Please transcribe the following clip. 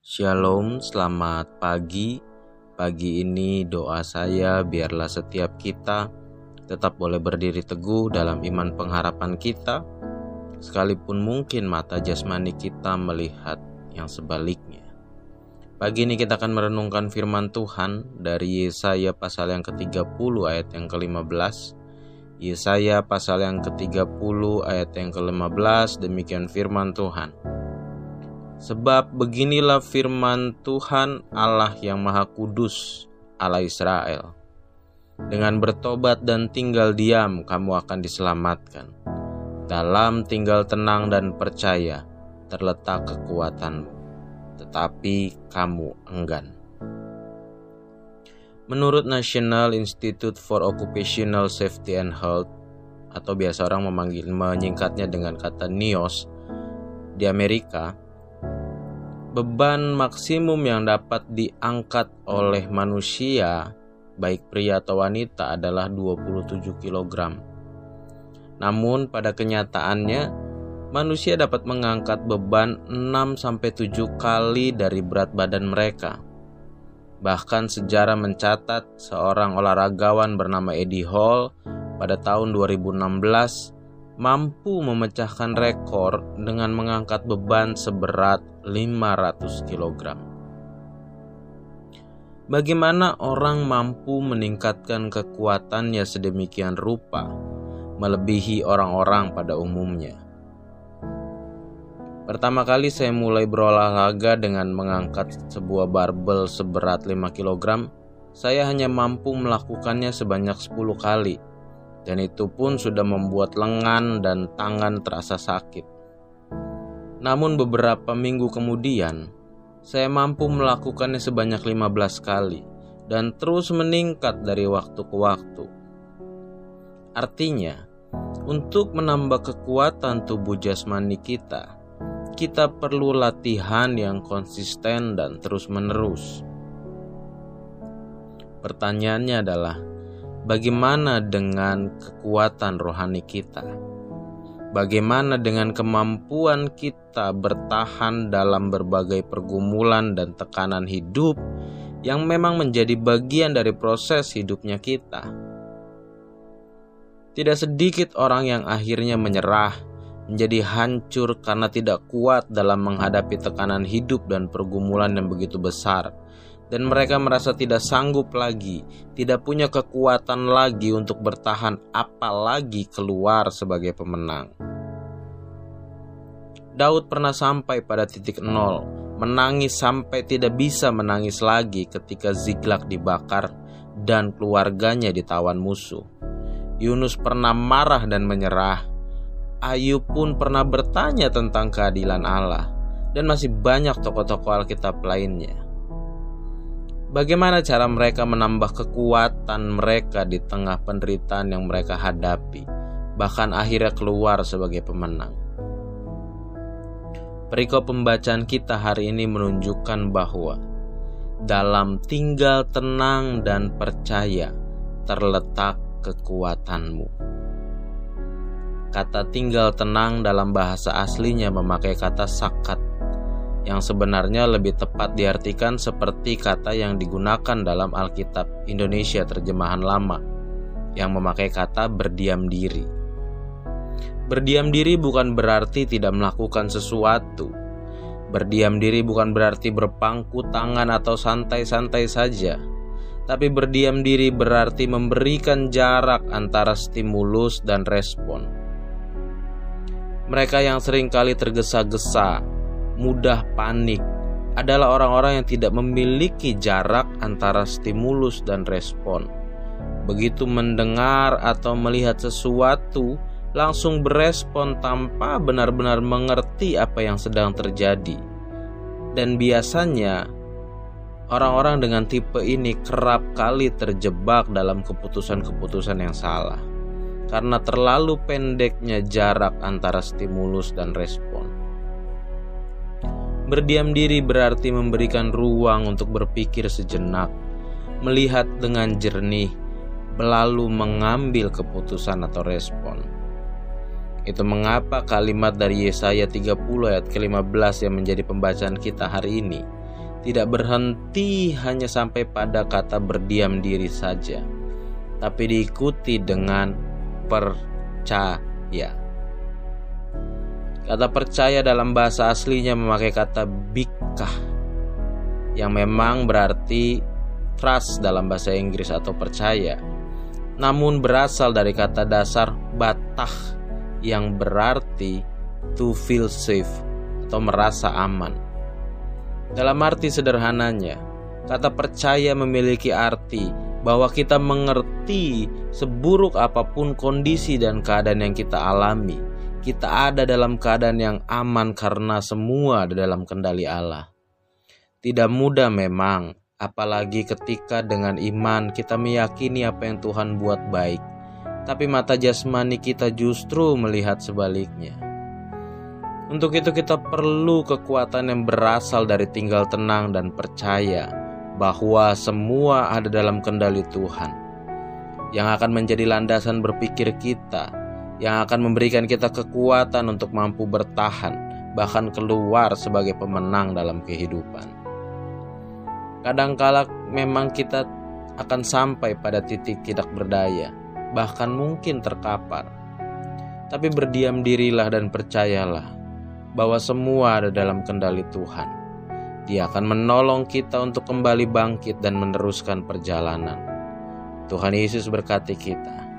Shalom, selamat pagi. Pagi ini doa saya biarlah setiap kita tetap boleh berdiri teguh dalam iman pengharapan kita, sekalipun mungkin mata jasmani kita melihat yang sebaliknya. Pagi ini kita akan merenungkan firman Tuhan dari Yesaya pasal yang ke-30 ayat yang ke-15. Yesaya pasal yang ke-30 ayat yang ke-15 demikian firman Tuhan. Sebab beginilah firman Tuhan Allah yang Maha Kudus, Allah Israel. Dengan bertobat dan tinggal diam, kamu akan diselamatkan. Dalam tinggal tenang dan percaya, terletak kekuatanmu, tetapi kamu enggan. Menurut National Institute for Occupational Safety and Health, atau biasa orang memanggil menyingkatnya dengan kata NIOS, di Amerika, beban maksimum yang dapat diangkat oleh manusia, baik pria atau wanita, adalah 27 kg. Namun pada kenyataannya, manusia dapat mengangkat beban 6-7 kali dari berat badan mereka. Bahkan sejarah mencatat seorang olahragawan bernama Eddie Hall pada tahun 2016 mampu memecahkan rekor dengan mengangkat beban seberat 500 kg. Bagaimana orang mampu meningkatkan kekuatannya sedemikian rupa, melebihi orang-orang pada umumnya? Pertama kali saya mulai berolahraga dengan mengangkat sebuah barbel seberat 5 kg, saya hanya mampu melakukannya sebanyak 10 kali dan itu pun sudah membuat lengan dan tangan terasa sakit. Namun beberapa minggu kemudian, saya mampu melakukannya sebanyak 15 kali dan terus meningkat dari waktu ke waktu. Artinya, untuk menambah kekuatan tubuh jasmani kita, kita perlu latihan yang konsisten dan terus-menerus. Pertanyaannya adalah, Bagaimana dengan kekuatan rohani kita? Bagaimana dengan kemampuan kita bertahan dalam berbagai pergumulan dan tekanan hidup yang memang menjadi bagian dari proses hidupnya kita? Tidak sedikit orang yang akhirnya menyerah, menjadi hancur karena tidak kuat dalam menghadapi tekanan hidup dan pergumulan yang begitu besar dan mereka merasa tidak sanggup lagi, tidak punya kekuatan lagi untuk bertahan, apalagi keluar sebagai pemenang. Daud pernah sampai pada titik nol, menangis sampai tidak bisa menangis lagi ketika Ziklag dibakar dan keluarganya ditawan musuh. Yunus pernah marah dan menyerah. Ayub pun pernah bertanya tentang keadilan Allah, dan masih banyak tokoh-tokoh Alkitab lainnya. Bagaimana cara mereka menambah kekuatan mereka di tengah penderitaan yang mereka hadapi, bahkan akhirnya keluar sebagai pemenang? Perikop pembacaan kita hari ini menunjukkan bahwa dalam tinggal tenang dan percaya terletak kekuatanmu. Kata tinggal tenang dalam bahasa aslinya memakai kata sakat yang sebenarnya lebih tepat diartikan seperti kata yang digunakan dalam Alkitab Indonesia terjemahan lama yang memakai kata berdiam diri. Berdiam diri bukan berarti tidak melakukan sesuatu. Berdiam diri bukan berarti berpangku tangan atau santai-santai saja. Tapi berdiam diri berarti memberikan jarak antara stimulus dan respon. Mereka yang sering kali tergesa-gesa mudah panik adalah orang-orang yang tidak memiliki jarak antara stimulus dan respon. Begitu mendengar atau melihat sesuatu, langsung berespon tanpa benar-benar mengerti apa yang sedang terjadi. Dan biasanya, orang-orang dengan tipe ini kerap kali terjebak dalam keputusan-keputusan yang salah karena terlalu pendeknya jarak antara stimulus dan respon. Berdiam diri berarti memberikan ruang untuk berpikir sejenak, melihat dengan jernih, lalu mengambil keputusan atau respon. Itu mengapa kalimat dari Yesaya 30 ayat ke-15 yang menjadi pembacaan kita hari ini tidak berhenti hanya sampai pada kata berdiam diri saja, tapi diikuti dengan percaya. Kata percaya dalam bahasa aslinya memakai kata bikah yang memang berarti trust dalam bahasa Inggris atau percaya. Namun berasal dari kata dasar batah yang berarti to feel safe atau merasa aman. Dalam arti sederhananya, kata percaya memiliki arti bahwa kita mengerti seburuk apa pun kondisi dan keadaan yang kita alami. Kita ada dalam keadaan yang aman karena semua ada dalam kendali Allah. Tidak mudah memang, apalagi ketika dengan iman kita meyakini apa yang Tuhan buat baik. Tapi mata jasmani kita justru melihat sebaliknya. Untuk itu kita perlu kekuatan yang berasal dari tinggal tenang dan percaya bahwa semua ada dalam kendali Tuhan. Yang akan menjadi landasan berpikir kita, yang akan memberikan kita kekuatan untuk mampu bertahan, bahkan keluar sebagai pemenang dalam kehidupan. Kadangkala memang kita akan sampai pada titik tidak berdaya, bahkan mungkin terkapar. Tapi berdiam dirilah dan percayalah bahwa semua ada dalam kendali Tuhan. Dia akan menolong kita untuk kembali bangkit dan meneruskan perjalanan. Tuhan Yesus berkati kita.